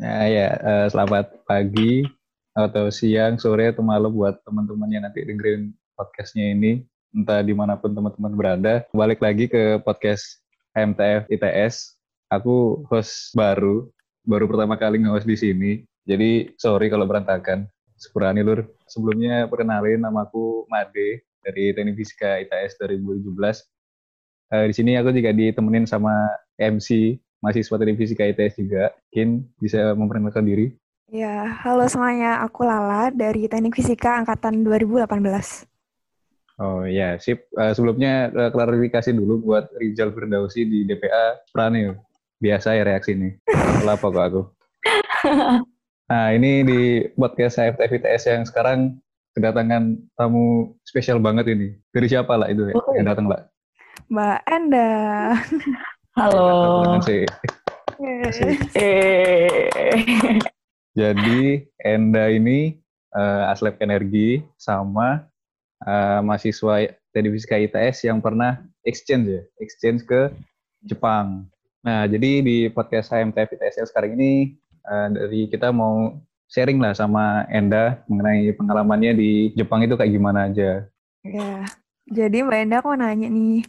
Ya, ya uh, selamat pagi atau siang, sore atau malam buat teman-teman yang nanti dengerin podcastnya ini, entah di mana pun teman-teman berada. Balik lagi ke podcast MTF ITS. Aku host baru, baru pertama kali nge-host di sini. Jadi sorry kalau berantakan. Sepurani lur. Sebelumnya perkenalin nama aku Made dari Teknik Fisika ITS 2017. Uh, di sini aku juga ditemenin sama MC mahasiswa Teknik Fisika ITS juga. Mungkin bisa memperkenalkan diri. Ya, halo semuanya. Aku Lala dari Teknik Fisika Angkatan 2018. Oh ya, sip. Uh, sebelumnya uh, klarifikasi dulu buat Rizal Firdausi di DPA Pranil. Biasa ya reaksi ini. Kenapa kok aku? Nah, ini di podcast ITS yang sekarang kedatangan tamu spesial banget ini. Dari siapa lah itu ya, oh. yang datang lah? Mbak Enda. Halo. Jadi Enda ini uh, Aslep Energi sama uh, mahasiswa teknik fisika ITS yang pernah exchange ya, exchange ke Jepang. Nah, jadi di podcast HMTF ITS sekarang ini uh, dari kita mau sharing lah sama Enda mengenai pengalamannya di Jepang itu kayak gimana aja. Ya, jadi Mbak Enda aku nanya nih,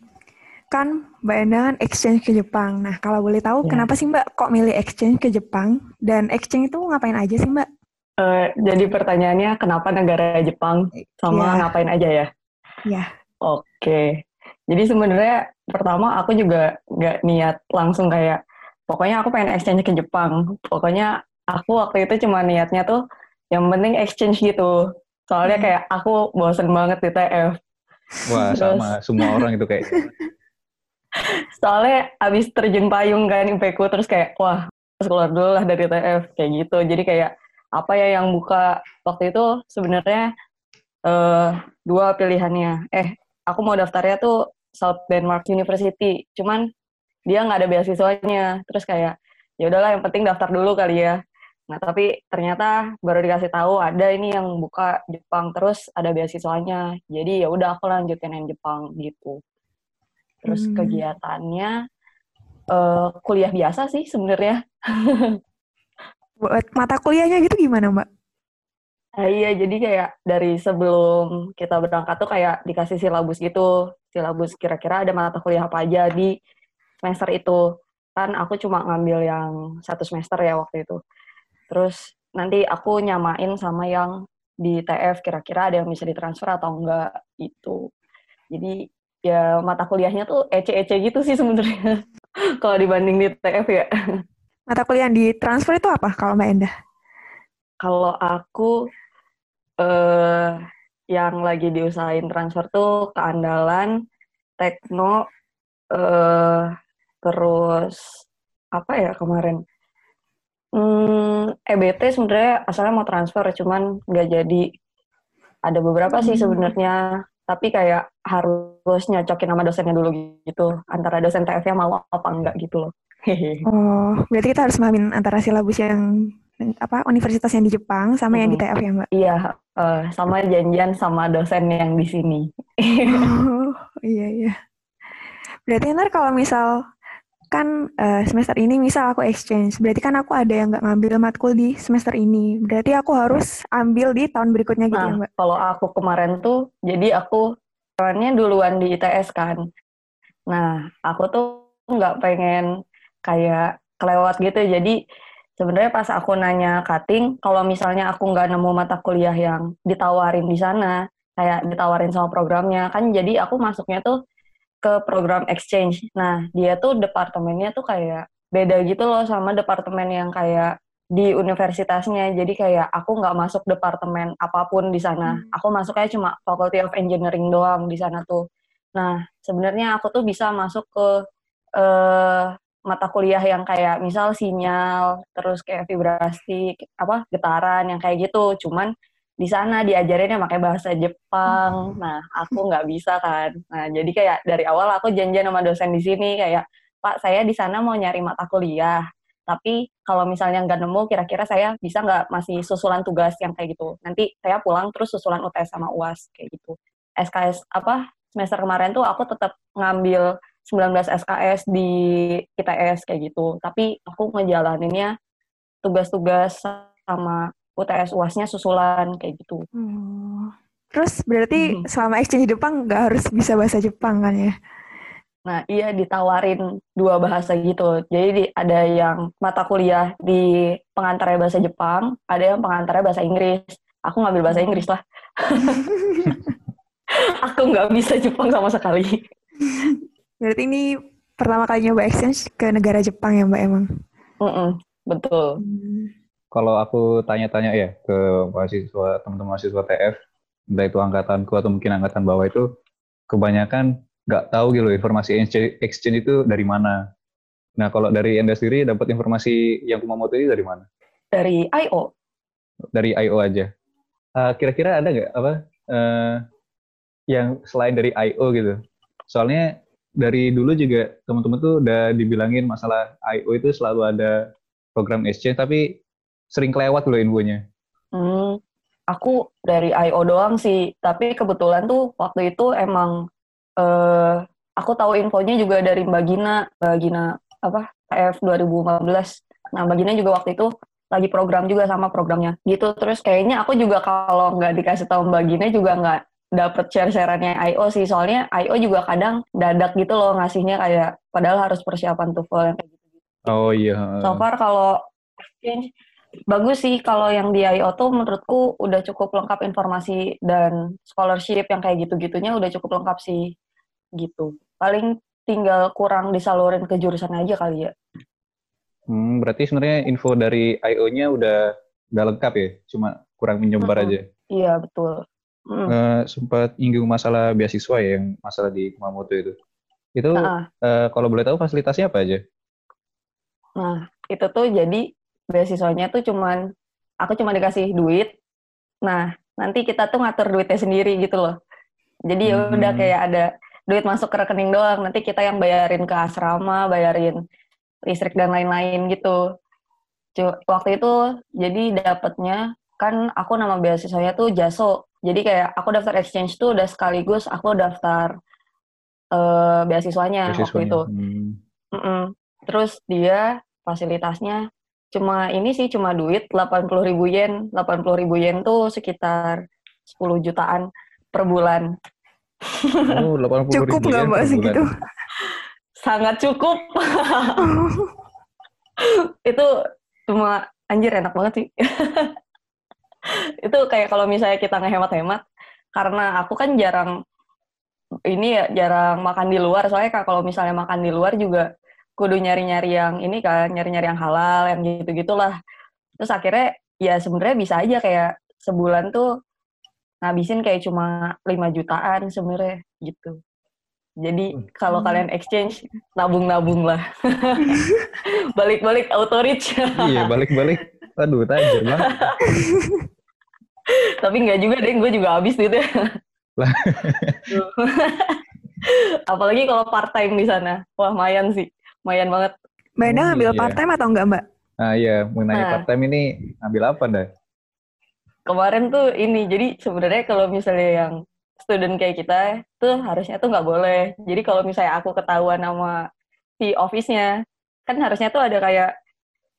kan Mbak Enda kan exchange ke Jepang. Nah, kalau boleh tahu, ya. kenapa sih Mbak kok milih exchange ke Jepang? Dan exchange itu ngapain aja sih Mbak? Uh, jadi pertanyaannya kenapa negara Jepang sama ya. ngapain aja ya? Iya. Oke. Okay. Jadi sebenarnya pertama aku juga nggak niat langsung kayak pokoknya aku pengen exchange ke Jepang. Pokoknya aku waktu itu cuma niatnya tuh yang penting exchange gitu. Soalnya hmm. kayak aku bosen banget di TF. Wah, Terus, sama semua orang itu kayak soalnya abis terjun payung kan impeku terus kayak wah harus keluar dulu lah dari TF kayak gitu. Jadi kayak apa ya yang buka waktu itu sebenarnya uh, dua pilihannya. Eh aku mau daftarnya tuh South Denmark University cuman dia nggak ada beasiswanya. Terus kayak ya udahlah yang penting daftar dulu kali ya. Nah tapi ternyata baru dikasih tahu ada ini yang buka Jepang terus ada beasiswanya. Jadi ya udah aku lanjutin yang Jepang gitu Terus hmm. kegiatannya uh, kuliah biasa sih sebenarnya. Buat mata kuliahnya gitu gimana, Mbak? Nah, iya, jadi kayak dari sebelum kita berangkat tuh kayak dikasih silabus gitu. Silabus kira-kira ada mata kuliah apa aja di semester itu. Kan aku cuma ngambil yang satu semester ya waktu itu. Terus nanti aku nyamain sama yang di TF kira-kira ada yang bisa ditransfer atau enggak itu. Jadi ya mata kuliahnya tuh ece-ece gitu sih sebenarnya kalau dibanding di TF ya. Mata kuliah yang ditransfer itu apa kalau Mbak Endah? Kalau aku eh yang lagi diusahain transfer tuh keandalan, tekno, eh terus apa ya kemarin? Hmm, EBT sebenarnya asalnya mau transfer, cuman nggak jadi. Ada beberapa sih hmm. sebenarnya tapi kayak harus nyocokin sama dosennya dulu gitu antara dosen TF-nya mau apa enggak gitu loh. oh, berarti kita harus memahamin antara silabus yang apa universitas yang di Jepang sama hmm. yang di TF ya Mbak? Iya, uh, sama janjian sama dosen yang di sini. oh, iya iya. Berarti ntar kalau misal kan uh, semester ini misal aku exchange, berarti kan aku ada yang nggak ngambil matkul di semester ini. Berarti aku harus ambil di tahun berikutnya gitu ya, nah, ya Mbak? kalau aku kemarin tuh, jadi aku kawannya duluan di ITS kan. Nah, aku tuh nggak pengen kayak kelewat gitu. Jadi sebenarnya pas aku nanya cutting, kalau misalnya aku nggak nemu mata kuliah yang ditawarin di sana, kayak ditawarin sama programnya, kan jadi aku masuknya tuh ke program exchange. Nah, dia tuh departemennya tuh kayak beda gitu loh sama departemen yang kayak di universitasnya. Jadi kayak aku nggak masuk departemen apa pun di sana. Hmm. Aku masuknya cuma Faculty of Engineering doang di sana tuh. Nah, sebenarnya aku tuh bisa masuk ke uh, mata kuliah yang kayak misal sinyal, terus kayak vibrasi, apa getaran yang kayak gitu. Cuman di sana diajarinnya pakai bahasa Jepang. Nah, aku nggak bisa kan. Nah, jadi kayak dari awal aku janjian sama dosen di sini kayak, Pak, saya di sana mau nyari mata kuliah. Tapi kalau misalnya nggak nemu, kira-kira saya bisa nggak masih susulan tugas yang kayak gitu. Nanti saya pulang terus susulan UTS sama UAS kayak gitu. SKS apa semester kemarin tuh aku tetap ngambil 19 SKS di ITS kayak gitu. Tapi aku ngejalaninnya tugas-tugas sama UTS UASnya susulan kayak gitu. Oh. Terus berarti Hmm. selama exchange di Jepang nggak harus bisa bahasa Jepang kan ya? Nah, iya ditawarin dua bahasa gitu. Jadi di- ada yang mata kuliah di pengantarnya bahasa Jepang, ada yang pengantarnya bahasa Inggris. Aku ngambil bahasa Inggris lah. Aku nggak bisa Jepang sama sekali. Berarti ini pertama kali nyoba exchange ke negara Jepang ya Mbak emang? Mm-mm, betul. Hmm. Kalau aku tanya-tanya ya ke mahasiswa, teman-teman mahasiswa TF, entah itu angkatanku atau mungkin angkatan bawah itu, kebanyakan nggak tahu gitu loh informasi exchange, itu dari mana. Nah, kalau dari Enda sendiri dapat informasi yang Kumamoto ini dari mana? Dari IO. Dari IO aja. Ah, Kira-kira ada nggak apa eh, yang selain dari IO gitu? Soalnya dari dulu juga teman-teman tuh udah dibilangin masalah IO itu selalu ada program exchange, tapi sering kelewat loh infonya. Hmm, aku dari IO doang sih, tapi kebetulan tuh waktu itu emang eh aku tahu infonya juga dari Mbak Gina, Mbak Gina apa TF 2015. Nah, Mbak Gina juga waktu itu lagi program juga sama programnya gitu. Terus kayaknya aku juga kalau nggak dikasih tahu Mbak Gina juga nggak dapet share-shareannya IO sih. Soalnya IO juga kadang dadak gitu loh ngasihnya kayak padahal harus persiapan TOEFL yang kayak gitu. Oh iya. So far kalau exchange bagus sih kalau yang di IO tuh menurutku udah cukup lengkap informasi dan scholarship yang kayak gitu-gitunya udah cukup lengkap sih gitu. Paling tinggal kurang disalurin ke jurusan aja kali ya. Hmm, berarti sebenarnya info dari IO-nya udah udah lengkap ya, cuma kurang menyebar Mm-mm. aja. Iya betul. Mm. Eh, sempat nyinggung masalah beasiswa ya, yang masalah di Kumamoto itu. Itu Nah, eh, kalau boleh tahu fasilitasnya apa aja? nah itu tuh jadi beasiswanya tuh cuman aku cuma dikasih duit. Nah nanti kita tuh ngatur duitnya sendiri gitu loh. Jadi ya udah Hmm. kayak ada duit masuk ke rekening doang. Nanti kita yang bayarin ke asrama, bayarin listrik dan lain-lain gitu. Waktu itu jadi dapetnya kan aku nama beasiswanya tuh Jaso. Jadi kayak aku daftar exchange tuh udah sekaligus aku daftar eh, beasiswanya waktu Beasiswanya. itu. Hmm. Mm-mm. Terus dia fasilitasnya cuma ini sih cuma duit 80.000 ribu yen. 80.000 ribu yen tuh sekitar 10 jutaan per bulan. Oh, 80 Cukup nggak Mbak segitu? Sangat cukup. itu cuma anjir enak banget sih. itu kayak kalau misalnya kita ngehemat-hemat karena aku kan jarang ini ya jarang makan di luar soalnya Kak, kalau misalnya makan di luar juga kudu nyari-nyari yang ini kan nyari-nyari yang halal yang gitu-gitulah terus akhirnya ya sebenarnya bisa aja kayak sebulan tuh ngabisin kayak cuma 5 jutaan sebenarnya gitu jadi kalau Hmm. kalian exchange nabung-nabung lah balik-balik auto reach Iya, balik-balik. Aduh, tajir banget. tapi nggak juga deh gue juga habis gitu ya Lah. apalagi kalau part time di sana wah mayan sih mayan banget Mbak Enda Oh, ngambil iya. part time atau enggak Mbak? Nah, iya, mengenai Nah. part time ini ambil apa, dah? kemarin tuh ini jadi sebenarnya kalau misalnya yang student kayak kita tuh harusnya tuh nggak boleh jadi kalau misalnya aku ketahuan sama si office-nya kan harusnya tuh ada kayak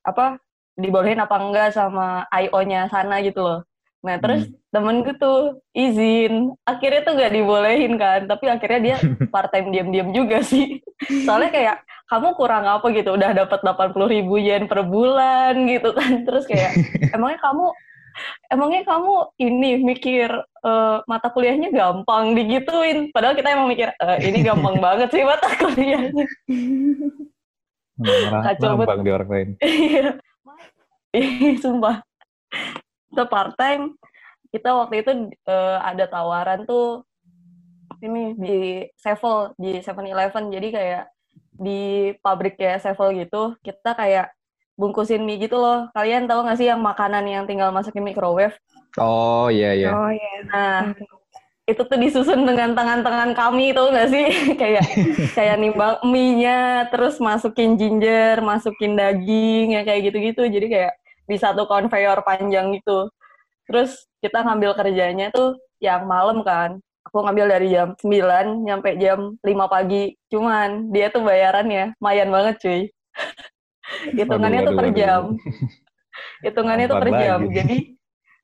apa dibolehin apa enggak sama IO-nya sana gitu loh nah terus temenku tuh izin akhirnya tuh nggak dibolehin kan tapi akhirnya dia part time diam-diam juga sih soalnya kayak kamu kurang apa gitu udah dapat 80 ribu yen per bulan gitu kan terus kayak emangnya kamu emangnya kamu ini mikir eh, mata kuliahnya gampang digituin padahal kita emang mikir "Eh, ini gampang banget sih mata kuliahnya Kacau ngambang di orang lain. Iya. Sumpah. Itu part time. Kita waktu itu eh, ada tawaran tuh ini di Sevel, di 7-Eleven. Jadi kayak di pabrik kayak Sevel gitu, kita kayak bungkusin mie gitu loh. Kalian tahu nggak sih yang makanan yang tinggal masukin microwave? Oh, iya, iya. Oh iya. Nah, itu tuh disusun dengan tangan-tangan kami tahu nggak sih kayak kayak nimbang mie-nya terus masukin ginger masukin daging ya kayak gitu-gitu jadi kayak di satu konveyor panjang gitu terus kita ngambil kerjanya tuh yang malam kan aku ngambil dari jam 9 nyampe jam 5 pagi cuman dia tuh bayarannya lumayan banget cuy hitungannya tuh per jam hitungannya itu per jam. Jadi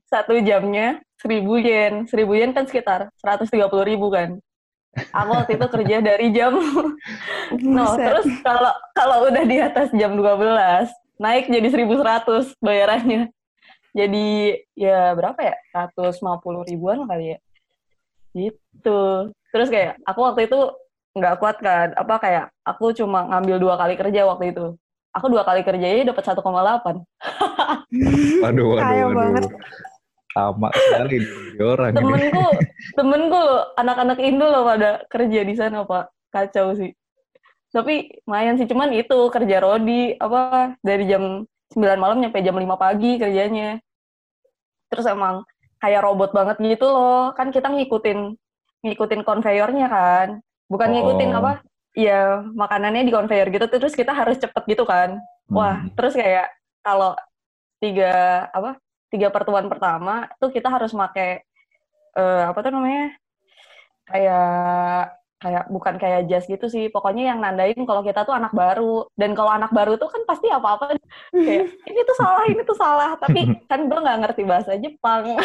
satu jamnya seribu yen, seribu yen kan sekitar 130 ribu kan. Aku waktu itu kerja dari jam No, terus kalau kalau udah di atas jam 12, naik jadi 1100 bayarannya. Jadi ya berapa ya? 150 ribuan kali ya. Gitu. Terus kayak aku waktu itu nggak kuat kan. Apa kayak aku cuma ngambil dua kali kerja waktu itu. Aku dua kali kerjanya dapat 1,8. Waduh, waduh, Kaya waduh. banget. Sama sekali di orang ini. Temenku, temenku loh, anak-anak Indo loh pada kerja di sana, Pak. Kacau sih. Tapi lumayan sih, cuman itu kerja rodi, apa, dari jam 9 malam nyampe jam 5 pagi kerjanya. Terus emang kayak robot banget gitu loh. Kan kita ngikutin ngikutin konveyornya kan. Bukan ngikutin Oh. apa, ya makanannya di konveyor gitu, terus kita harus cepet gitu kan. Wah, Hmm. terus kayak kalau tiga apa tiga pertemuan pertama tuh kita harus pakai eh, apa tuh namanya kayak kayak bukan kayak jas gitu sih. Pokoknya yang nandain kalau kita tuh anak baru. Dan kalau anak baru tuh kan pasti apa apa kayak ini tuh salah ini tuh salah. Tapi kan gue nggak ngerti bahasa Jepang.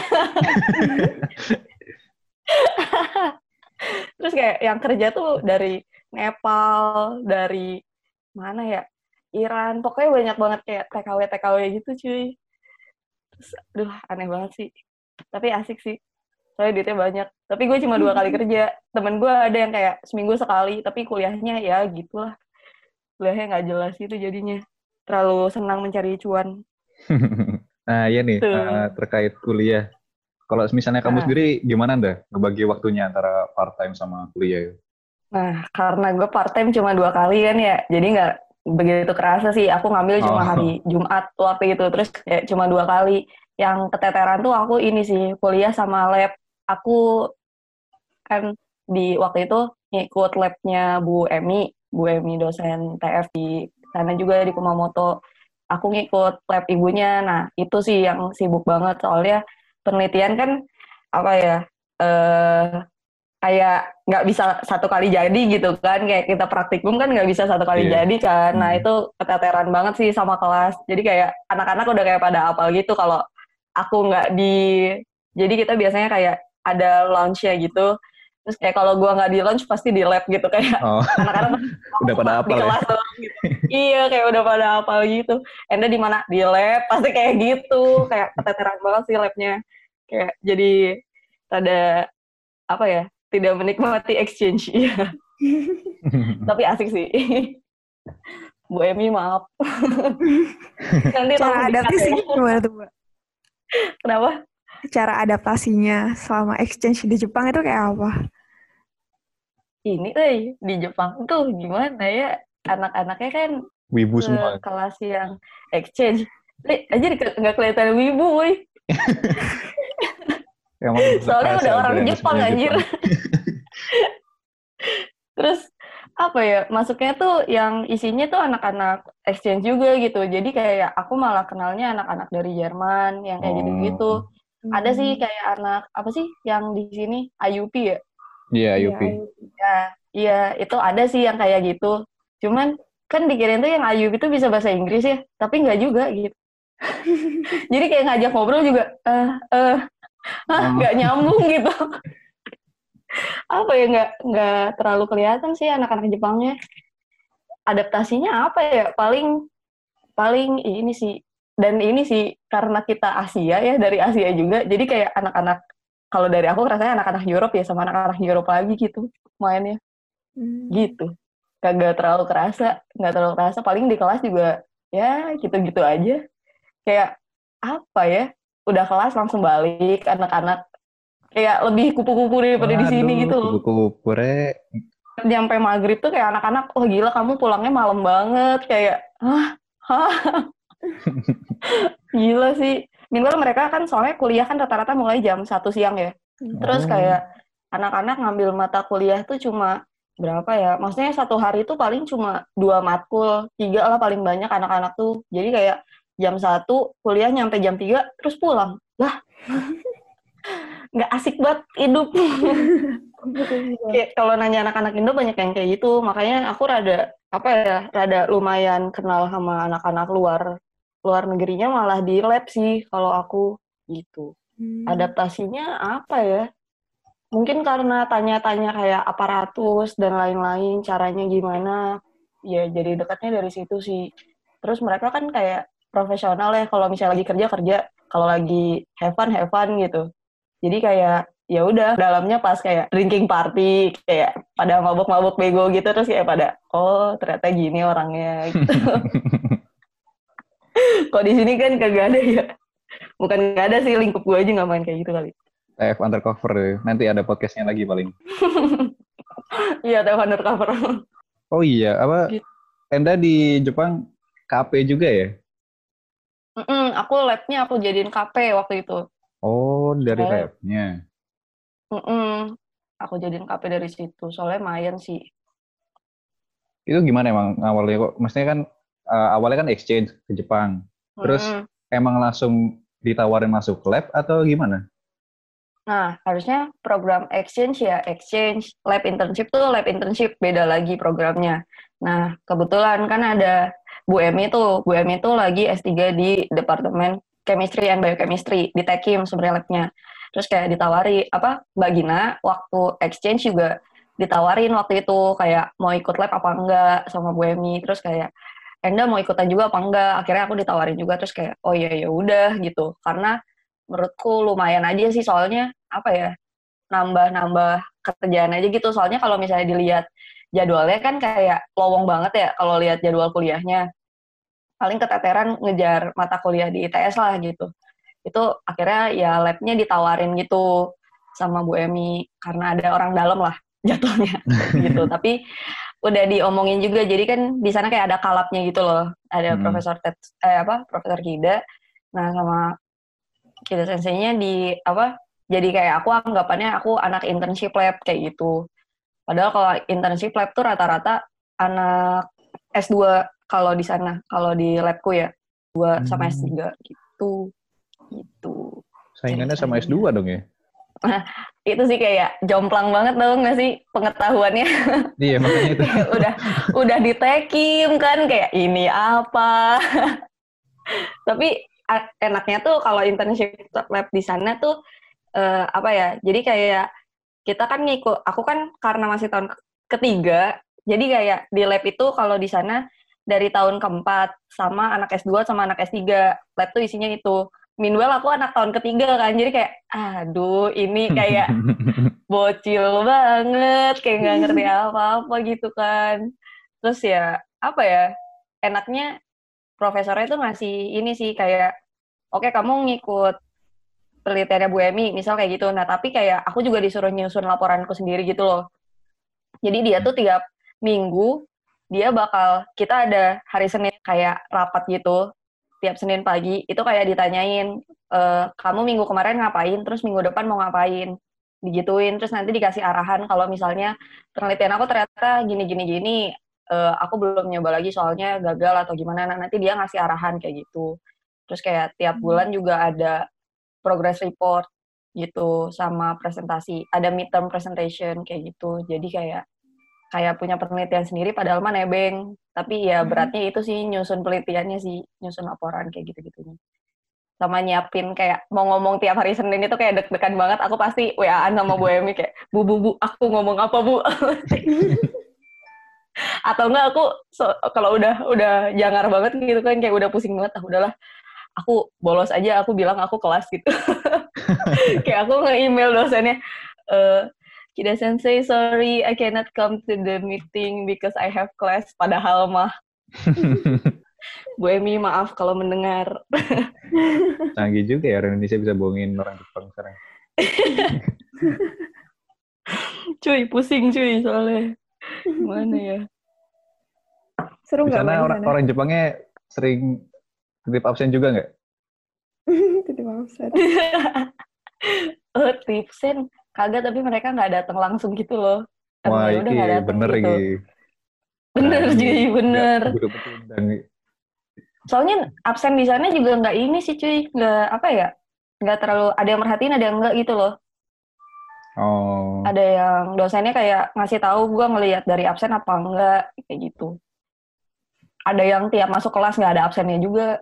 Terus kayak yang kerja tuh dari Nepal dari mana ya? Iran. Pokoknya banyak banget kayak TKW TKW gitu cuy. Terus aduh aneh banget sih. Tapi asik sih soalnya duitnya banyak tapi gue cuma dua kali kerja temen gue ada yang kayak seminggu sekali tapi kuliahnya ya gitulah kuliahnya nggak jelas gitu jadinya terlalu senang mencari cuan nah, iya nih, Tuh. eh, terkait kuliah. Kalau misalnya kamu Ah. sendiri gimana dah ngebagi waktunya antara part time sama kuliah? Nah, karena gue part time cuma dua kali kan ya, jadi nggak begitu kerasa sih. Aku ngambil cuma Oh. hari Jumat waktu itu, terus kayak cuma dua kali. Yang keteteran tuh aku ini sih, kuliah sama lab. Aku kan di waktu itu ngikut labnya Bu Emi, Bu Emi dosen TF di sana juga di Kumamoto. Aku ngikut lab ibunya, nah itu sih yang sibuk banget soalnya penelitian kan apa ya, eh kayak nggak bisa satu kali jadi gitu kan kayak kita praktikum kan nggak bisa satu kali Iya. jadi kan nah Hmm. itu keteteran banget sih sama kelas jadi kayak anak-anak udah kayak pada apal gitu kalau aku nggak di jadi kita biasanya kayak ada launch-nya gitu. Terus kayak kalau gua nggak di launch pasti di lab gitu kayak Oh, anak-anak udah pada di apal ya? doang gitu. iya kayak udah pada apal gitu. Enda di mana? Di lab pasti kayak gitu. Kayak keteteran banget sih labnya. Kayak jadi ada apa ya tidak menikmati exchange iya. Tapi asik sih. Bu Emi maaf. Nanti ya. gimana tuh, Mbak? kenapa Cara adaptasinya selama exchange di Jepang itu kayak apa? ini eh di Jepang tuh gimana ya anak-anaknya kan Wibu ke semua. kelas yang exchange Li, aja nggak kelihatan wibu woi Soalnya udah orang Jepang, anjir. Terus apa ya masuknya tuh yang isinya tuh anak-anak exchange juga gitu jadi kayak aku malah kenalnya anak-anak dari Jerman yang kayak Oh. Gitu-gitu ada sih kayak anak apa sih yang di sini? IUP ya? Iya, Iya, Yupi. ya iya itu ada sih yang kayak gitu. Cuman kan dikirain tuh yang IUP itu bisa bahasa Inggris ya tapi nggak juga gitu. Jadi kayak ngajak ngobrol juga eh Oh. nggak nyambung gitu. Apa ya nggak nggak terlalu kelihatan sih anak-anak Jepangnya. Adaptasinya apa ya? Paling paling ini sih dan ini sih karena kita Asia ya dari Asia juga jadi kayak anak-anak kalau dari aku rasanya anak-anak Europe ya sama anak-anak Europe lagi gitu mainnya. Hmm. gitu. Kagak terlalu kerasa nggak terlalu kerasa. Paling di kelas juga ya gitu-gitu aja. Kayak apa ya udah kelas langsung balik anak-anak kayak lebih kupu-kupu daripada di sini gitu loh. Kupu-kupu re. nyampe maghrib tuh kayak anak-anak wah gila kamu pulangnya malam banget. Kayak hah? Hah gila sih. Minimal mereka kan soalnya kuliah kan rata-rata mulai jam satu siang ya. Terus Oh. kayak anak-anak ngambil mata kuliah tuh cuma berapa ya? Maksudnya satu hari itu paling cuma dua matkul tiga lah paling banyak anak-anak tuh. Jadi kayak jam satu kuliah nyampe jam tiga terus pulang. Lah nggak asik banget hidup. Kayak kalau nanya anak-anak Indo banyak yang kayak gitu. Makanya aku rada apa ya rada lumayan kenal sama anak-anak luar luar negerinya malah di lab sih kalau aku gitu. Hmm. Adaptasinya apa ya? Mungkin karena tanya-tanya kayak aparatus dan lain-lain, caranya gimana. Ya jadi dekatnya dari situ sih. Terus mereka kan kayak profesional ya kalau misalnya lagi kerja kerja, kalau lagi have fun have fun gitu. Jadi kayak ya udah dalamnya pas kayak drinking party kayak pada mabuk-mabuk bego gitu terus kayak pada oh ternyata gini orangnya gitu. Kok di sini kan kagak ada ya? Bukan nggak ada sih lingkup gue aja nggak main kayak gitu kali. TF undercover deh. Nanti ada podcastnya lagi paling. Iya, TF undercover. Oh iya, apa Gitu. Enda di Jepang KP juga ya? Mm-mm, aku labnya aku jadiin KP waktu itu. Oh, dari Oh. labnya. Mm-mm, aku jadiin KP dari situ. Soalnya lumayan sih. Itu gimana emang awalnya kok? Maksudnya kan eh, awalnya kan exchange ke Jepang. Terus Mm-mm. emang langsung ditawarin masuk lab atau gimana? Nah, harusnya program exchange ya exchange. Lab internship tuh lab internship, beda lagi programnya. Nah, kebetulan kan ada Bu Emi tuh. Bu Emi tuh lagi S3 di Departemen Chemistry and Biochemistry, di Tekim sebenarnya labnya. Terus kayak ditawari, apa, Mbak Gina waktu exchange juga ditawarin waktu itu, kayak mau ikut lab apa enggak sama Bu Emi. Terus kayak, Enda mau ikutan juga apa enggak? Akhirnya aku ditawarin juga, terus kayak, oh iya ya udah gitu. Karena menurutku lumayan aja sih soalnya apa ya nambah-nambah kerjaan aja gitu soalnya kalau misalnya dilihat jadwalnya kan kayak lowong banget ya kalau lihat jadwal kuliahnya paling keteteran ngejar mata kuliah di ITS lah gitu itu akhirnya ya labnya ditawarin gitu sama Bu Emi karena ada orang dalam lah jatuhnya gitu tapi udah diomongin juga jadi kan di sana kayak ada kalapnya gitu loh ada Hmm. Profesor Ted, eh apa Profesor Kida nah sama Kida senseinya di apa jadi kayak aku anggapannya aku anak internship lab kayak gitu padahal kalau internship lab tuh rata-rata anak S2 kalau di sana kalau di labku ya dua sama Hmm. S3 gitu gitu Saingannya sama S2 dong ya? Itu sih kayak jomplang banget dong nggak sih pengetahuannya? Iya, makanya itu. Udah udah ditekim kan kayak ini apa? Tapi enaknya tuh kalau internship lab di sana tuh eh, apa ya jadi kayak kita kan ngikut aku kan karena masih tahun ke- ketiga jadi kayak di lab itu kalau di sana dari tahun keempat sama anak S2 sama anak S3 lab tuh isinya itu Meanwhile aku anak tahun ketiga kan jadi kayak aduh ini kayak bocil banget kayak nggak ngerti apa-apa gitu kan. Terus ya apa ya enaknya profesornya tuh ngasih ini sih kayak oke kamu ngikut penelitiannya Bu Emi misal kayak gitu. Nah tapi kayak aku juga disuruh nyusun laporanku sendiri gitu loh. Jadi dia tuh tiap minggu dia bakal kita ada hari Senin kayak rapat gitu tiap Senin pagi itu kayak ditanyain eh, kamu minggu kemarin ngapain? Terus minggu depan mau ngapain? Digituin terus nanti dikasih arahan kalau misalnya penelitian aku ternyata gini gini gini eh, aku belum nyoba lagi soalnya gagal atau gimana. Nah nanti dia ngasih arahan kayak gitu. Terus kayak tiap bulan juga ada progress report gitu sama presentasi ada midterm presentation kayak gitu. Jadi kayak kayak punya penelitian sendiri padahal mah nebeng. Tapi ya Hmm. beratnya itu sih nyusun penelitiannya sih nyusun laporan kayak gitu gitunya sama nyiapin kayak mau ngomong tiap hari Senin itu kayak deg-degan banget aku pasti WA-an sama Bu Emi kayak bu bu bu aku ngomong apa bu? Atau enggak aku so- kalau udah udah jangar banget gitu kan kayak udah pusing banget ah udahlah aku bolos aja aku bilang aku kelas gitu. Kayak aku nge-email dosennya eh Kida Sensei, sorry, I cannot come to the meeting because I have class. Padahal mah, Bu Emi maaf kalau mendengar. Canggih juga ya orang Indonesia bisa bohongin orang Jepang sekarang. Cuy, pusing cuy soalnya. Gimana ya? Seru Di nggak di orang, orang Jepangnya sering titip absen juga nggak? Titip absen. oh, tipsen. Kagak, tapi mereka nggak datang langsung gitu loh. Wah, ya udah nggak datang bener gitu. iki. Bener, Nah, cuy, bener. Soalnya absen di sana juga nggak ini sih cuy. Nggak, apa ya, nggak terlalu, ada yang merhatiin, ada yang nggak gitu loh. Oh, ada yang dosennya kayak ngasih tahu gue ngelihat dari absen apa enggak kayak gitu ada yang tiap masuk kelas nggak ada absennya juga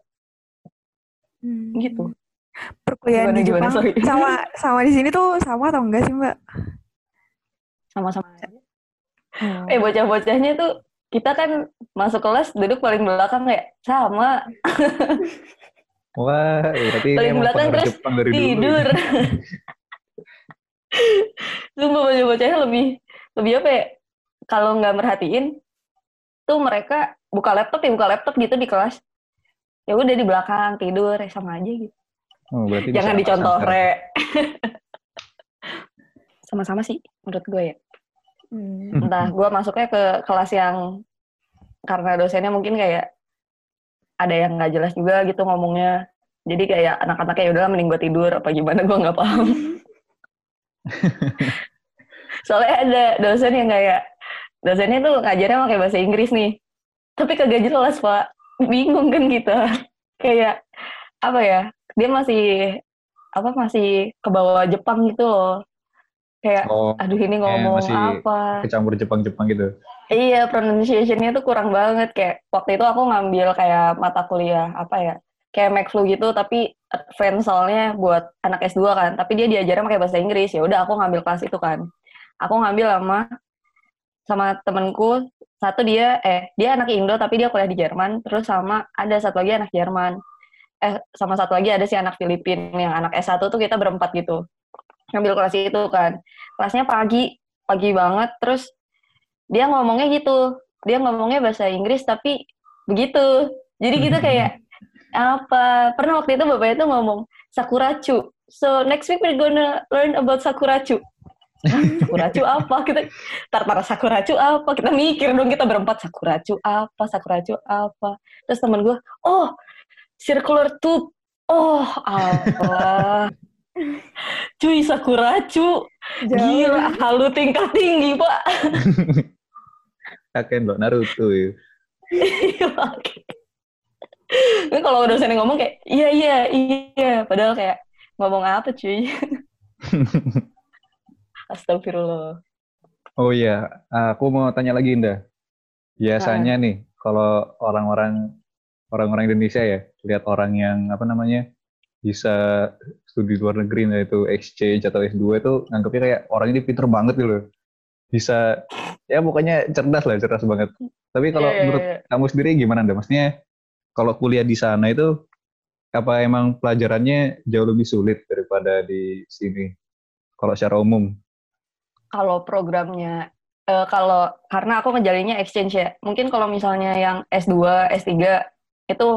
Hmm. gitu. Perkuliahan Gimana, di gimana? Jepang Sorry. sama sama di sini tuh sama atau enggak sih Mbak? Sama-sama aja. Eh bocah-bocahnya tuh kita kan masuk kelas duduk paling belakang kayak sama Wah, berarti ini Paling belakang terus Jepang dari dulu. tidur. ya. Sumpah bocah-bocahnya lebih lebih apa ya? Kalau nggak merhatiin tuh mereka buka laptop ya buka laptop gitu di kelas. Ya udah di belakang tidur ya sama aja gitu. Oh, berarti Jangan bisa dicontoh re. Sama-sama sih menurut gue ya. Hmm. Entah gue masuknya ke kelas yang karena dosennya mungkin kayak ada yang nggak jelas juga gitu ngomongnya. Jadi kayak anak-anaknya ya udahlah mending gue tidur apa gimana gue nggak paham. Soalnya ada dosen yang kayak dosennya tuh ngajarnya pakai bahasa Inggris nih. Tapi kagak jelas, Pak. Bingung kan kita. kayak apa ya? Dia masih apa masih ke bawah Jepang gitu loh. Kayak Oh, aduh ini eh, ngomong masih apa? kecampur Jepang-Jepang gitu. Iya, pronunciation-nya tuh kurang banget. Kayak waktu itu aku ngambil kayak mata kuliah, apa ya, kayak McFlu gitu, tapi advance soalnya buat anak S2 kan. Tapi dia diajarnya pakai bahasa Inggris. Ya udah aku ngambil kelas itu kan. Aku ngambil sama sama temenku, satu dia, eh, dia anak Indo, tapi dia kuliah di Jerman. Terus sama ada satu lagi anak Jerman. Eh, sama satu lagi ada si anak Filipin, yang anak S1 tuh kita berempat gitu. Ngambil kelas itu kan. Kelasnya pagi, pagi banget. Terus dia ngomongnya gitu. Dia ngomongnya bahasa Inggris tapi begitu. Jadi kita kayak apa? Pernah waktu itu bapaknya tuh ngomong sakuracu. So next week we're gonna learn about sakuracu. Sakuracu apa? Kita tar tar sakuracu apa? Kita mikir dong kita berempat sakuracu apa? Sakuracu apa? Terus temen gue oh circular tube. Oh Allah. Cuy sakuracu gila halu tingkat tinggi pak. Kakek lo Naruto ya. Ini kalau dosen yang ngomong kayak iya iya iya, padahal kayak ngomong apa cuy? Astagfirullah. Oh iya, aku mau tanya lagi Indah. Biasanya nih, kalau orang-orang orang-orang Indonesia ya, lihat orang yang apa namanya bisa studi luar negeri, yaitu exchange atau S2 itu nganggapnya kayak orang ini pinter banget gitu loh. Bisa, ya pokoknya cerdas lah, cerdas banget. Tapi kalau Iya, iya, menurut iya. kamu sendiri gimana Anda? Maksudnya kalau kuliah di sana itu apa emang pelajarannya jauh lebih sulit daripada di sini? Kalau secara umum. Kalau programnya eh, kalau karena aku ngejalinnya exchange ya. Mungkin kalau misalnya yang S2, S3 itu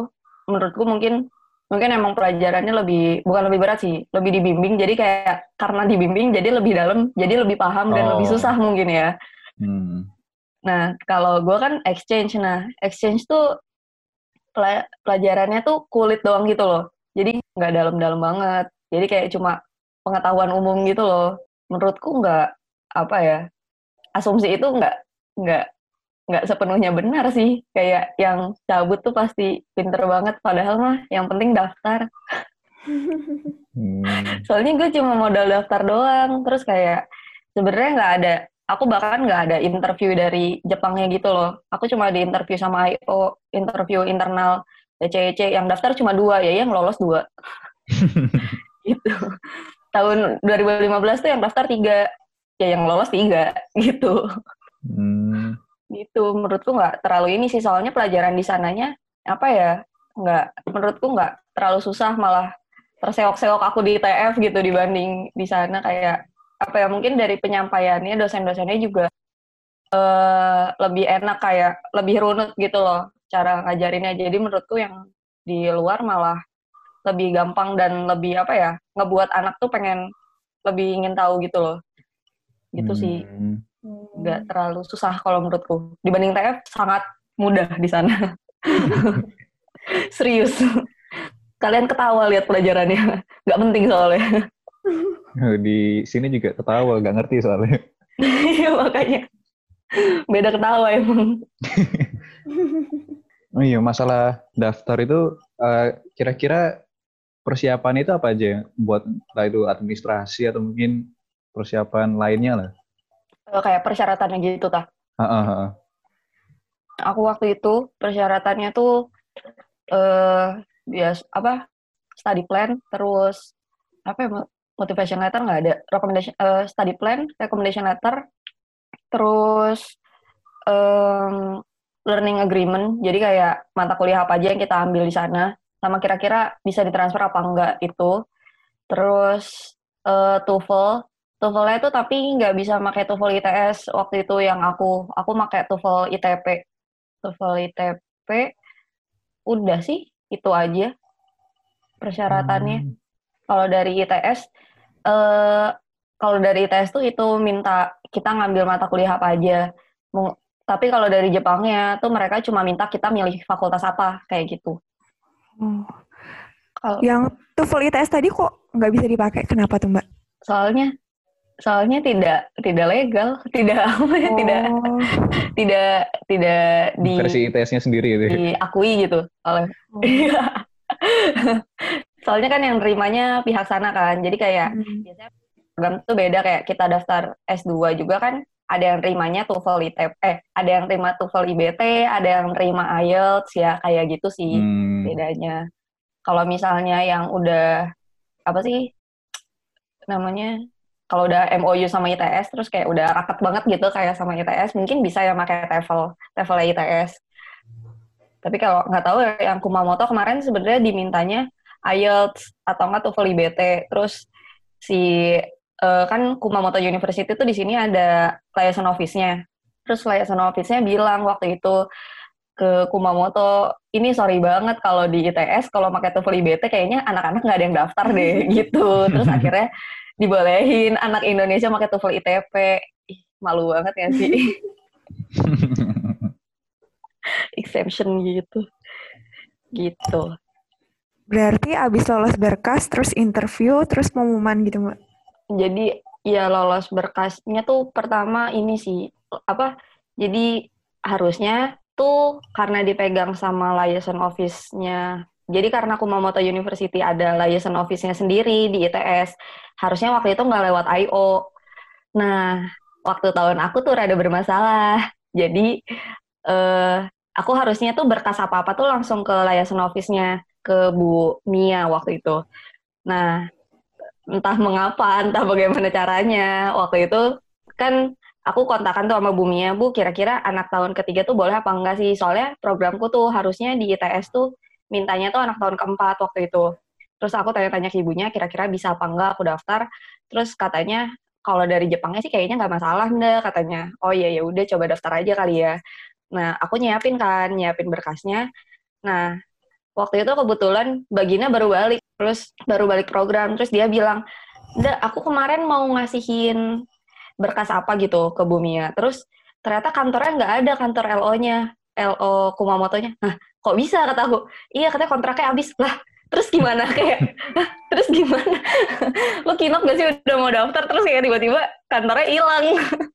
menurutku mungkin mungkin emang pelajarannya lebih bukan lebih berat sih, lebih dibimbing. Jadi kayak karena dibimbing jadi lebih dalam, jadi lebih paham dan Oh. lebih susah mungkin ya. Hmm. Nah, kalau gue kan exchange. Nah, exchange tuh pela- pelajarannya tuh kulit doang gitu loh. Jadi nggak dalam-dalam banget. Jadi kayak cuma pengetahuan umum gitu loh. Menurutku nggak apa ya asumsi itu nggak nggak nggak sepenuhnya benar sih. Kayak yang cabut tuh pasti pinter banget. Padahal mah yang penting daftar. Hmm. Soalnya gue cuma modal daftar doang. Terus kayak sebenarnya nggak ada. Aku bahkan nggak ada interview dari Jepangnya gitu loh. Aku cuma di interview sama IO, interview internal DCEC. Yang daftar cuma dua, ya yang lolos dua. gitu. Tahun 2015 tuh yang daftar tiga, ya yang lolos tiga, gitu. Hmm. Gitu. Menurutku nggak terlalu ini sih. Soalnya pelajaran di sananya, apa ya, nggak, menurutku nggak terlalu susah, malah terseok-seok aku di TF gitu dibanding di sana kayak apa ya mungkin dari penyampaiannya dosen-dosennya juga eh, lebih enak kayak lebih runut gitu loh cara ngajarinnya jadi menurutku yang di luar malah lebih gampang dan lebih apa ya ngebuat anak tuh pengen lebih ingin tahu gitu loh gitu sih Hmm. nggak terlalu susah kalau menurutku dibanding TF sangat mudah di sana serius kalian ketawa lihat pelajarannya nggak penting soalnya Di sini juga ketawa, gak ngerti soalnya. Iya, makanya beda ketawa emang Oh iya, masalah daftar itu eh, kira-kira persiapan itu apa aja ya? buat entah itu administrasi atau mungkin persiapan lainnya lah. Eh, kayak persyaratannya gitu tah. Ah, ah, ah. aku waktu itu persyaratannya tuh eh bias apa study plan terus apa ya motivation letter nggak ada recommendation uh, study plan recommendation letter terus um, learning agreement. Jadi kayak mata kuliah apa aja yang kita ambil di sana sama kira-kira bisa ditransfer apa enggak itu terus uh, TOEFL TOEFL itu tapi nggak bisa pakai TOEFL ITS waktu itu yang aku aku pakai TOEFL ITP TOEFL ITP udah sih itu aja persyaratannya. Hmm. kalau dari ITS eh kalau dari ITS tuh itu minta kita ngambil mata kuliah apa aja. Tapi kalau dari Jepangnya tuh mereka cuma minta kita milih fakultas apa kayak gitu. Oh. kalau yang TOEFL ITS tadi kok nggak bisa dipakai? Kenapa tuh mbak? Soalnya soalnya tidak tidak legal, tidak apa ya, oh. tidak tidak tidak di versi ITS-nya sendiri itu. Diakui gitu oleh. Oh. soalnya kan yang nerimanya pihak sana kan. Jadi kayak hmm. biasanya program tuh beda kayak kita daftar S2 juga kan ada yang nerimanya TOEFL ITP, eh ada yang terima TOEFL IBT, ada yang terima IELTS ya kayak gitu sih hmm. bedanya. Kalau misalnya yang udah apa sih namanya kalau udah MOU sama ITS terus kayak udah raket banget gitu kayak sama ITS mungkin bisa ya pakai TOEFL TOEFL ITS tapi kalau nggak tahu yang Kumamoto kemarin sebenarnya dimintanya IELTS atau nggak TOEFL IBT terus si uh, kan Kumamoto University itu di sini ada liaison office-nya. Terus liaison office-nya bilang waktu itu ke Kumamoto ini sorry banget kalau di ITS kalau pakai TOEFL IBT kayaknya anak-anak nggak ada yang daftar deh gitu. Terus akhirnya dibolehin anak Indonesia pakai TOEFL ITP. Ih, malu banget ya sih? Exemption gitu. Gitu. Berarti abis lolos berkas, terus interview, terus pengumuman gitu, Mbak? Jadi, ya lolos berkasnya tuh pertama ini sih, apa, jadi harusnya tuh karena dipegang sama liaison office-nya jadi karena Kumamoto University ada liaison office-nya sendiri di ITS, harusnya waktu itu nggak lewat I.O. Nah, waktu tahun aku tuh rada bermasalah. Jadi, eh, aku harusnya tuh berkas apa-apa tuh langsung ke liaison office-nya, ke Bu Mia waktu itu. Nah, entah mengapa, entah bagaimana caranya, waktu itu kan aku kontakkan tuh sama Bu Mia, Bu, kira-kira anak tahun ketiga tuh boleh apa enggak sih? Soalnya programku tuh harusnya di ITS tuh mintanya tuh anak tahun keempat waktu itu. Terus aku tanya-tanya ke ibunya, kira-kira bisa apa enggak aku daftar. Terus katanya kalau dari Jepangnya sih kayaknya nggak masalah ndak katanya. Oh iya ya udah coba daftar aja kali ya. Nah aku nyiapin kan, nyiapin berkasnya. Nah waktu itu kebetulan Bagina baru balik, terus baru balik program, terus dia bilang, ndak aku kemarin mau ngasihin berkas apa gitu ke Bumia. Terus ternyata kantornya nggak ada kantor LO-nya, LO Kumamoto-nya. Nah, kok bisa? kata aku. Iya katanya kontraknya habis. Lah terus gimana? Kayak terus gimana? Lo kinok gak sih? Udah mau daftar? Terus kayak tiba-tiba kantornya hilang.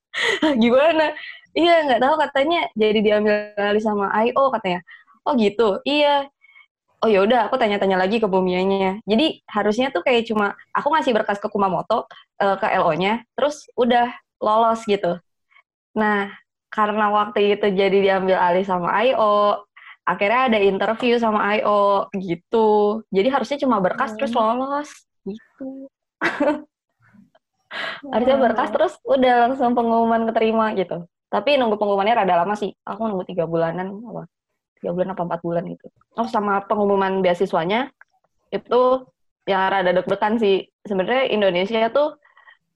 Gimana? Iya nggak tahu katanya. Jadi diambil alih sama IO katanya. Oh gitu? Iya. Oh ya udah aku tanya-tanya lagi ke bumianya jadi harusnya tuh kayak cuma aku ngasih berkas ke Kumamoto uh, ke LO-nya terus udah lolos gitu. Nah karena waktu itu jadi diambil alih sama IO akhirnya ada interview sama IO gitu. Jadi harusnya cuma berkas hmm. terus lolos. Gitu. Harusnya berkas terus udah langsung pengumuman keterima gitu. Tapi nunggu pengumumannya rada lama sih. Aku nunggu tiga bulanan apa tiga bulan apa empat bulan gitu. Oh sama pengumuman beasiswanya itu yang rada deg-degan sih. Sebenarnya Indonesia tuh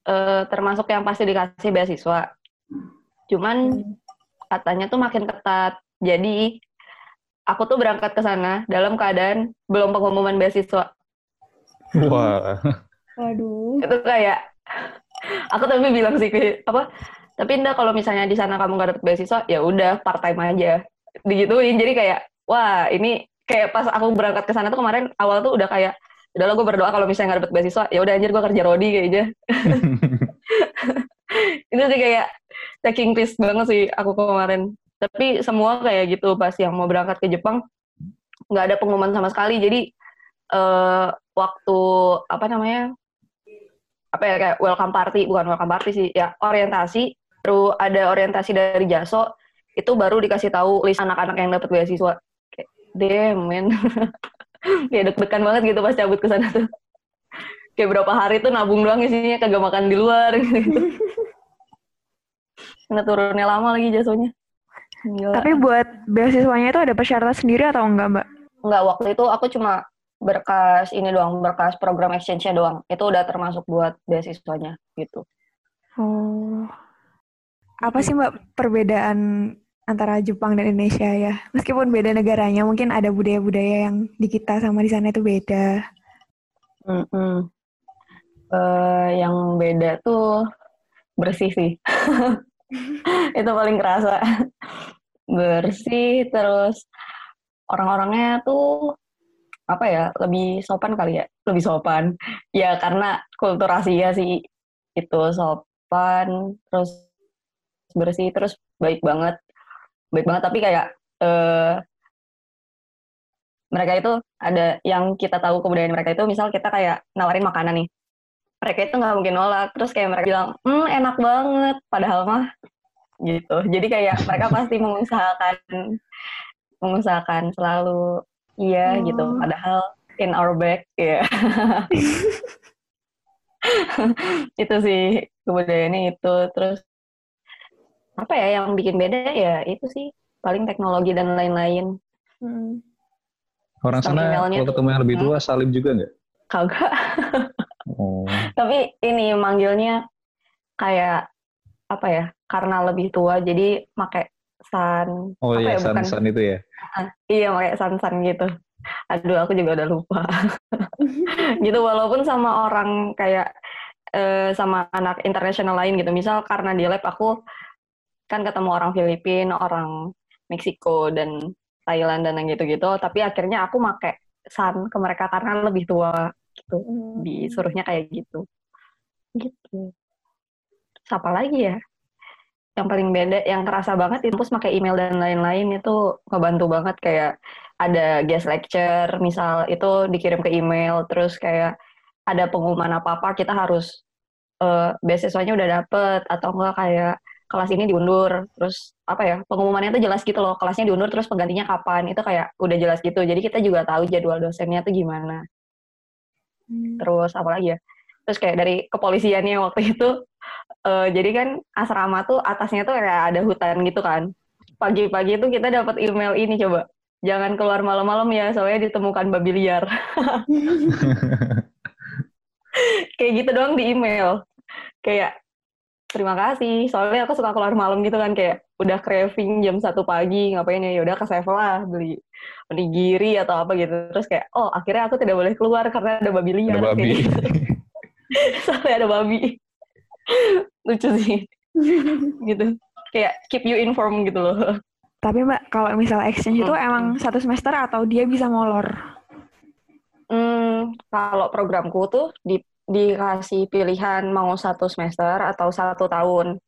eh, termasuk yang pasti dikasih beasiswa. Cuman hmm. katanya tuh makin ketat. Jadi aku tuh berangkat ke sana dalam keadaan belum pengumuman beasiswa. Wah. Waduh. Itu kayak aku tapi bilang sih apa? Tapi enggak kalau misalnya di sana kamu gak dapet beasiswa, ya udah part time aja. Digituin. Jadi kayak wah, ini kayak pas aku berangkat ke sana tuh kemarin awal tuh udah kayak udahlah gue berdoa kalau misalnya gak dapet beasiswa, ya udah anjir gue kerja rodi kayaknya. itu sih kayak taking risk banget sih aku kemarin tapi semua kayak gitu pas yang mau berangkat ke Jepang nggak ada pengumuman sama sekali. Jadi uh, waktu apa namanya apa ya kayak welcome party bukan welcome party sih ya orientasi. Baru ada orientasi dari Jaso itu baru dikasih tahu list anak-anak yang dapat beasiswa. Kayak damn man. Deg-degan banget gitu pas cabut ke sana tuh. Kayak berapa hari tuh nabung doang isinya kagak makan di luar gitu. Nggak turunnya lama lagi jasuhnya Gila. Tapi buat beasiswanya itu ada persyaratan sendiri atau enggak, Mbak? Enggak, waktu itu aku cuma berkas ini doang, berkas program exchange-nya doang. Itu udah termasuk buat beasiswanya gitu. Oh. Apa sih Mbak perbedaan antara Jepang dan Indonesia ya? Meskipun beda negaranya, mungkin ada budaya-budaya yang di kita sama di sana itu beda. Mm -mm. Uh, yang beda tuh bersih sih. itu paling kerasa. Bersih terus orang-orangnya tuh apa ya lebih sopan kali ya? Lebih sopan. Ya karena kultur Asia sih itu sopan terus bersih terus baik banget. Baik banget tapi kayak eh, mereka itu ada yang kita tahu kebudayaan mereka itu misal kita kayak nawarin makanan nih mereka itu nggak mungkin nolak. Terus kayak mereka bilang hmm enak banget. Padahal mah gitu. Jadi kayak mereka pasti mengusahakan mengusahakan selalu iya oh. gitu padahal in our back ya. Yeah. itu sih kebudayaannya itu. Terus apa ya yang bikin beda ya itu sih. Paling teknologi dan lain-lain. Hmm. orang sana kalau ketemu yang lebih tua hmm? salim juga nggak? Kagak Oh. Tapi ini manggilnya kayak apa ya? Karena lebih tua jadi pakai san. Oh iya, ya, san bukan, san itu ya. Uh, iya, pakai san san gitu. Aduh, aku juga udah lupa. gitu walaupun sama orang kayak uh, sama anak internasional lain gitu. Misal karena di lab aku kan ketemu orang Filipina, orang Meksiko dan Thailand dan yang gitu-gitu, tapi akhirnya aku pakai san ke mereka karena lebih tua gitu hmm. disuruhnya kayak gitu. Gitu. Siapa lagi ya? Yang paling beda yang kerasa banget impus pakai email dan lain-lain itu ngebantu banget kayak ada guest lecture misal itu dikirim ke email terus kayak ada pengumuman apa-apa kita harus uh, beasiswanya udah dapet atau enggak kayak kelas ini diundur terus apa ya pengumumannya itu jelas gitu loh kelasnya diundur terus penggantinya kapan itu kayak udah jelas gitu. Jadi kita juga tahu jadwal dosennya tuh gimana Hmm. Terus apa lagi ya? Terus kayak dari kepolisiannya waktu itu, uh, jadi kan asrama tuh atasnya tuh kayak ada hutan gitu kan. Pagi-pagi tuh kita dapat email ini coba, jangan keluar malam-malam ya, soalnya ditemukan babi liar. kayak gitu doang di email. Kayak terima kasih, soalnya aku suka keluar malam gitu kan kayak udah craving jam satu pagi ngapain ya, ya udah ke Sevel lah beli onigiri atau apa gitu. Terus kayak oh akhirnya aku tidak boleh keluar karena ada babi liar ada babi. gitu. soalnya ada babi. Lucu sih. Gitu. Kayak keep you informed gitu loh. Tapi mbak kalau misal exchange hmm. itu emang satu semester atau dia bisa molor? Hmm, kalau programku tuh di dikasih pilihan mau satu semester atau satu tahun.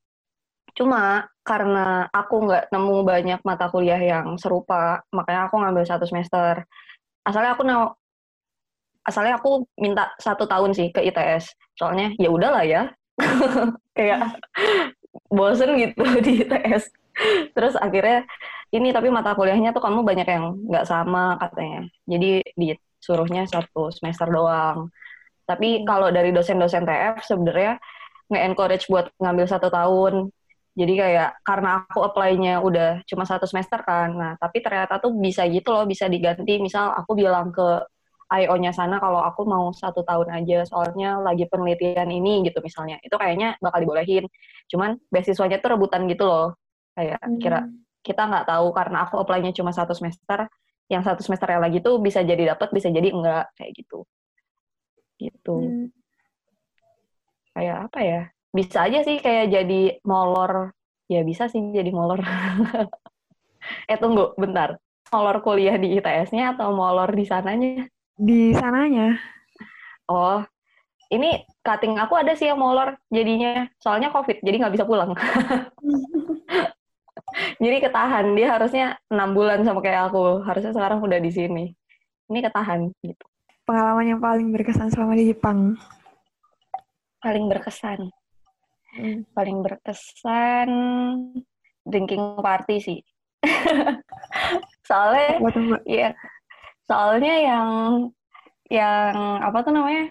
Cuma karena aku nggak nemu banyak mata kuliah yang serupa, makanya aku ngambil satu semester. Asalnya aku mau asalnya aku minta satu tahun sih ke ITS. Soalnya ya udahlah ya. Kayak bosen gitu di ITS. Terus akhirnya ini tapi mata kuliahnya tuh kamu banyak yang nggak sama katanya. Jadi disuruhnya satu semester doang. Tapi hmm. kalau dari dosen-dosen TF sebenarnya nge-encourage buat ngambil satu tahun jadi kayak karena aku apply-nya udah cuma satu semester kan, nah tapi ternyata tuh bisa gitu loh, bisa diganti. Misal aku bilang ke IO-nya sana kalau aku mau satu tahun aja, soalnya lagi penelitian ini gitu misalnya. Itu kayaknya bakal dibolehin. Cuman beasiswanya tuh rebutan gitu loh. Kayak hmm. kira kita nggak tahu karena aku apply-nya cuma satu semester, yang satu semester yang lagi tuh bisa jadi dapat, bisa jadi enggak kayak gitu. Gitu. Hmm. Kayak apa ya? Bisa aja sih kayak jadi molor. Ya bisa sih jadi molor. Eh tunggu bentar. Molor kuliah di ITS-nya atau molor di sananya? Di sananya. Oh ini cutting aku ada sih yang molor jadinya. Soalnya covid jadi nggak bisa pulang. Jadi ketahan. Dia harusnya enam bulan sama kayak aku. Harusnya sekarang udah di sini. Ini ketahan gitu. Pengalaman yang paling berkesan selama di Jepang? Paling berkesan Hmm. Paling berkesan drinking party sih. Soalnya ya soalnya yang yang apa tuh namanya?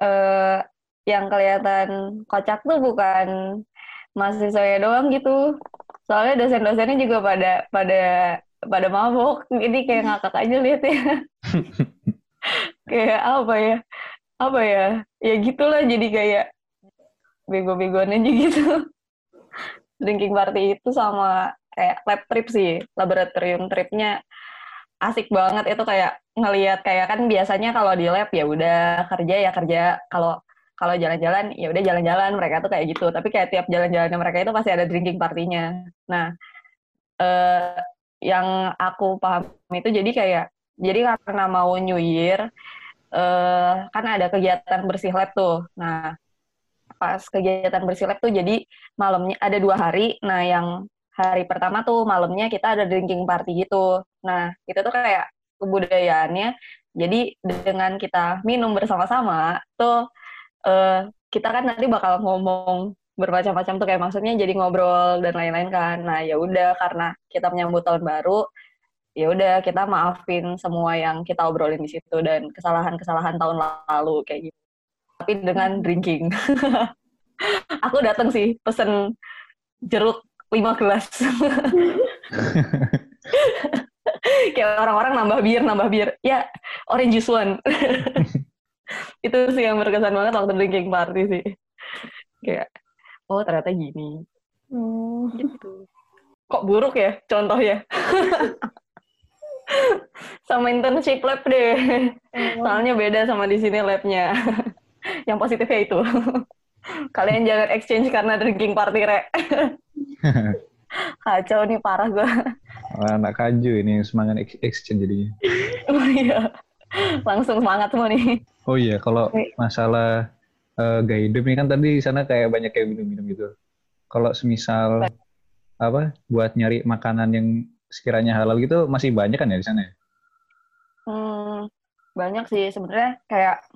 Eh yang kelihatan kocak tuh bukan mahasiswanya doang gitu. Soalnya dosen-dosennya juga pada pada pada mabok. Ini kayak ngakak aja lihat ya. Kayak apa ya? Apa ya? Ya gitulah jadi kayak bego-begoan aja gitu. Drinking party itu sama kayak lab trip sih laboratorium tripnya asik banget. Itu kayak ngelihat kayak kan biasanya kalau di lab ya udah kerja ya kerja. Kalau kalau jalan-jalan ya udah jalan-jalan mereka tuh kayak gitu. Tapi kayak tiap jalan-jalannya mereka itu pasti ada drinking partinya nah eh, yang aku paham itu jadi kayak jadi karena mau New Year eh, kan ada kegiatan bersih lab tuh. Nah pas kegiatan bersih lab tuh jadi malamnya ada dua hari nah yang hari pertama tuh malamnya kita ada drinking party gitu nah itu tuh kayak kebudayaannya jadi dengan kita minum bersama-sama tuh uh, kita kan nanti bakal ngomong bermacam-macam tuh kayak maksudnya jadi ngobrol dan lain-lain kan. Nah, ya udah karena kita menyambut tahun baru, ya udah kita maafin semua yang kita obrolin di situ dan kesalahan-kesalahan tahun lalu kayak gitu. Tapi dengan hmm. drinking. Aku datang sih pesen jeruk lima gelas. kayak orang-orang nambah bir, nambah bir. Ya, orange juice one itu sih yang berkesan banget waktu drinking party sih kayak oh ternyata gini oh. gitu kok buruk ya contoh ya sama internship lab deh oh. soalnya beda sama di sini labnya yang positifnya itu. Kalian jangan exchange karena drinking party rek. Kacau nih parah gue anak kaju ini semangat exchange jadinya. Oh iya. Langsung semangat semua nih. Oh iya, kalau masalah uh, gaya hidup ini kan tadi di sana kayak banyak kayak minum-minum gitu. Kalau semisal apa buat nyari makanan yang sekiranya halal gitu masih banyak kan ya di sana ya? Hmm, banyak sih sebenarnya. Kayak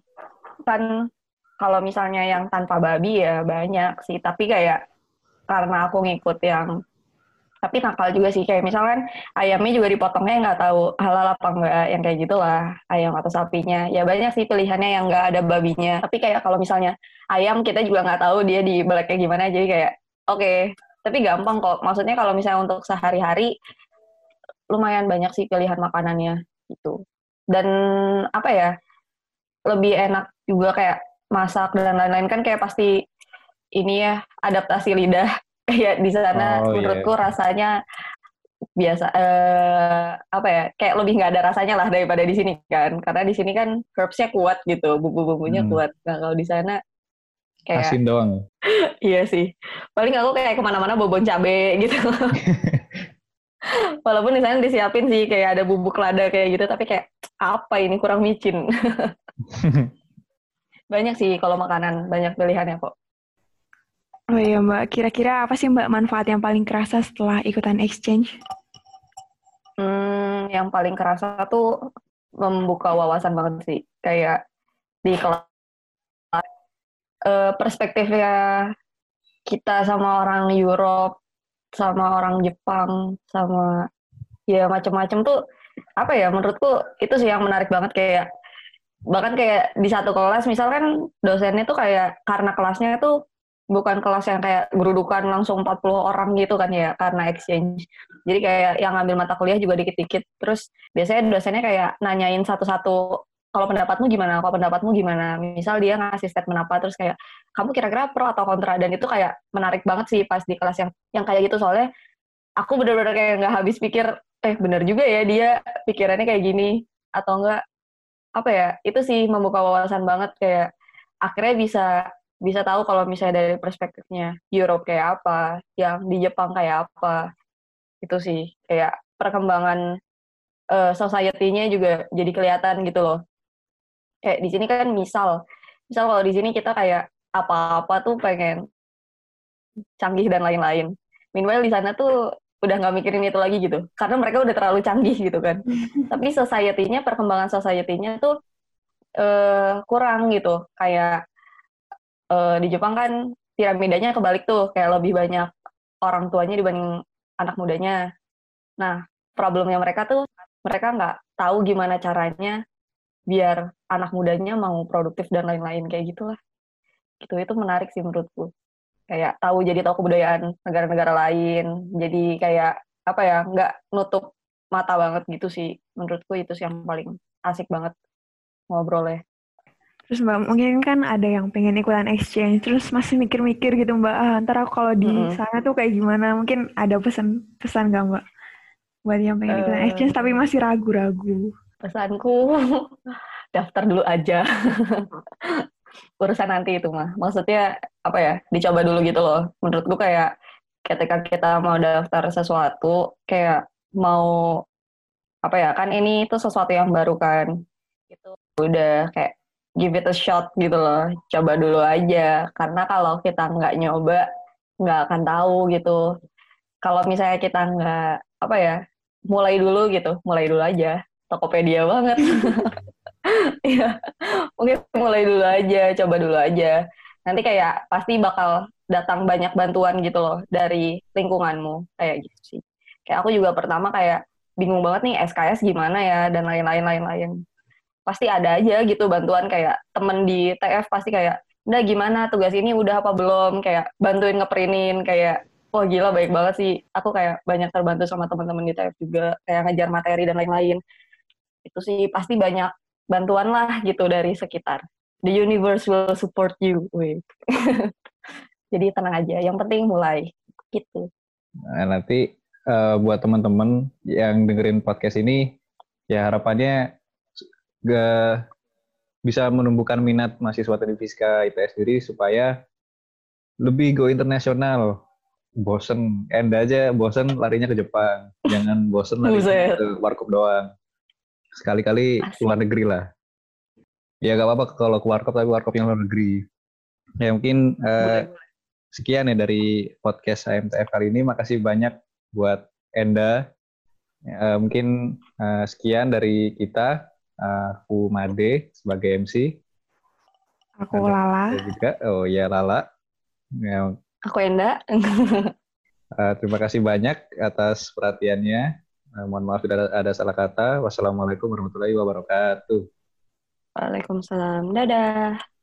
kan kalau misalnya yang tanpa babi ya banyak sih, tapi kayak karena aku ngikut yang tapi nakal juga sih. Kayak misalkan ayamnya juga dipotongnya nggak tahu halal apa enggak yang kayak gitulah. Ayam atau sapinya. Ya banyak sih pilihannya yang nggak ada babinya. Tapi kayak kalau misalnya ayam kita juga nggak tahu dia di belaknya gimana. Jadi kayak oke. Okay. tapi gampang kok. Maksudnya kalau misalnya untuk sehari-hari lumayan banyak sih pilihan makanannya. Gitu. Dan apa ya lebih enak juga kayak masak dan lain-lain kan kayak pasti ini ya adaptasi lidah kayak di sana oh, iya. menurutku yeah. rasanya biasa eh, apa ya kayak lebih nggak ada rasanya lah daripada di sini kan karena di sini kan herbsnya kuat gitu bumbu-bumbunya hmm. kuat nah kalau di sana kayak asin doang iya sih paling aku kayak ke mana-mana bobon cabe gitu walaupun di sana disiapin sih kayak ada bubuk lada kayak gitu tapi kayak apa ini kurang micin banyak sih kalau makanan banyak pilihannya kok Oh iya Mbak, kira-kira apa sih Mbak manfaat yang paling kerasa setelah ikutan exchange? Hmm, yang paling kerasa tuh membuka wawasan banget sih. Kayak di kelas uh, perspektifnya kita sama orang Europe, sama orang Jepang, sama ya macam-macam tuh apa ya menurutku itu sih yang menarik banget kayak bahkan kayak di satu kelas misalkan dosennya tuh kayak karena kelasnya tuh bukan kelas yang kayak gerudukan langsung 40 orang gitu kan ya karena exchange. Jadi kayak yang ngambil mata kuliah juga dikit-dikit. Terus biasanya dosennya kayak nanyain satu-satu kalau pendapatmu gimana? Kalau pendapatmu gimana? Misal dia ngasih statement apa terus kayak kamu kira-kira pro atau kontra dan itu kayak menarik banget sih pas di kelas yang yang kayak gitu soalnya aku bener-bener kayak nggak habis pikir eh bener juga ya dia pikirannya kayak gini atau enggak apa ya itu sih membuka wawasan banget kayak akhirnya bisa bisa tahu kalau misalnya dari perspektifnya Europe kayak apa, yang di Jepang kayak apa. Itu sih kayak perkembangan uh, society-nya juga jadi kelihatan gitu loh. Kayak di sini kan misal, misal kalau di sini kita kayak apa-apa tuh pengen canggih dan lain-lain. Meanwhile di sana tuh udah nggak mikirin itu lagi gitu, karena mereka udah terlalu canggih gitu kan. Tapi society-nya, perkembangan society-nya tuh uh, kurang gitu, kayak uh, di Jepang kan piramidanya kebalik tuh, kayak lebih banyak orang tuanya dibanding anak mudanya. Nah, problemnya mereka tuh mereka nggak tahu gimana caranya biar anak mudanya mau produktif dan lain-lain. Kayak gitulah. Gitu itu menarik sih menurutku kayak tahu jadi tahu kebudayaan negara-negara lain jadi kayak apa ya nggak nutup mata banget gitu sih menurutku itu sih yang paling asik banget ngobrolnya Terus Mbak, mungkin kan ada yang pengen ikutan exchange, terus masih mikir-mikir gitu Mbak, ah, ntar aku kalau di Mm-mm. sana tuh kayak gimana? Mungkin ada pesan-pesan gak Mbak? Buat yang pengen ikutan Eh. exchange tapi masih ragu-ragu. pesanku daftar dulu aja urusan nanti itu mah. Maksudnya apa ya dicoba dulu gitu loh. Menurutku kayak ketika kita mau daftar sesuatu kayak mau apa ya kan ini itu sesuatu yang baru kan. Itu udah kayak give it a shot gitu loh. Coba dulu aja. Karena kalau kita nggak nyoba nggak akan tahu gitu. Kalau misalnya kita nggak apa ya mulai dulu gitu. Mulai dulu aja. Tokopedia banget Iya, mungkin mulai dulu aja, coba dulu aja. Nanti kayak pasti bakal datang banyak bantuan gitu loh dari lingkunganmu, kayak gitu sih. Kayak aku juga pertama kayak bingung banget nih SKS gimana ya dan lain-lain lain-lain. Pasti ada aja gitu bantuan kayak temen di TF pasti kayak, udah gimana tugas ini udah apa belum? Kayak bantuin ngeprintin kayak Wah gila baik banget sih. Aku kayak banyak terbantu sama teman-teman di TF juga kayak ngajar materi dan lain-lain. Itu sih pasti banyak bantuan lah gitu dari sekitar. The universe will support you. Jadi tenang aja. Yang penting mulai. Gitu. Nah, nanti eh, buat teman-teman yang dengerin podcast ini, ya harapannya gak bisa menumbuhkan minat mahasiswa teknik fisika ITS sendiri supaya lebih go internasional. Bosen, Enda aja bosen larinya ke Jepang. Jangan bosen larinya ke warkop doang. Sekali-kali luar negeri lah. Ya gak apa-apa kalau ke warkop tapi warkop yang luar negeri. Ya mungkin Boleh. sekian ya dari podcast AMTF kali ini. Makasih banyak buat Enda. Eh, mungkin eh, sekian dari kita. Eh, aku Made sebagai MC. Aku Ada- Lala. Juga. Oh ya Lala. Ya, Aku Enda. eh, terima kasih banyak atas perhatiannya. Eh, mohon maaf tidak ada salah kata. Wassalamualaikum warahmatullahi wabarakatuh. Waalaikumsalam. Dadah.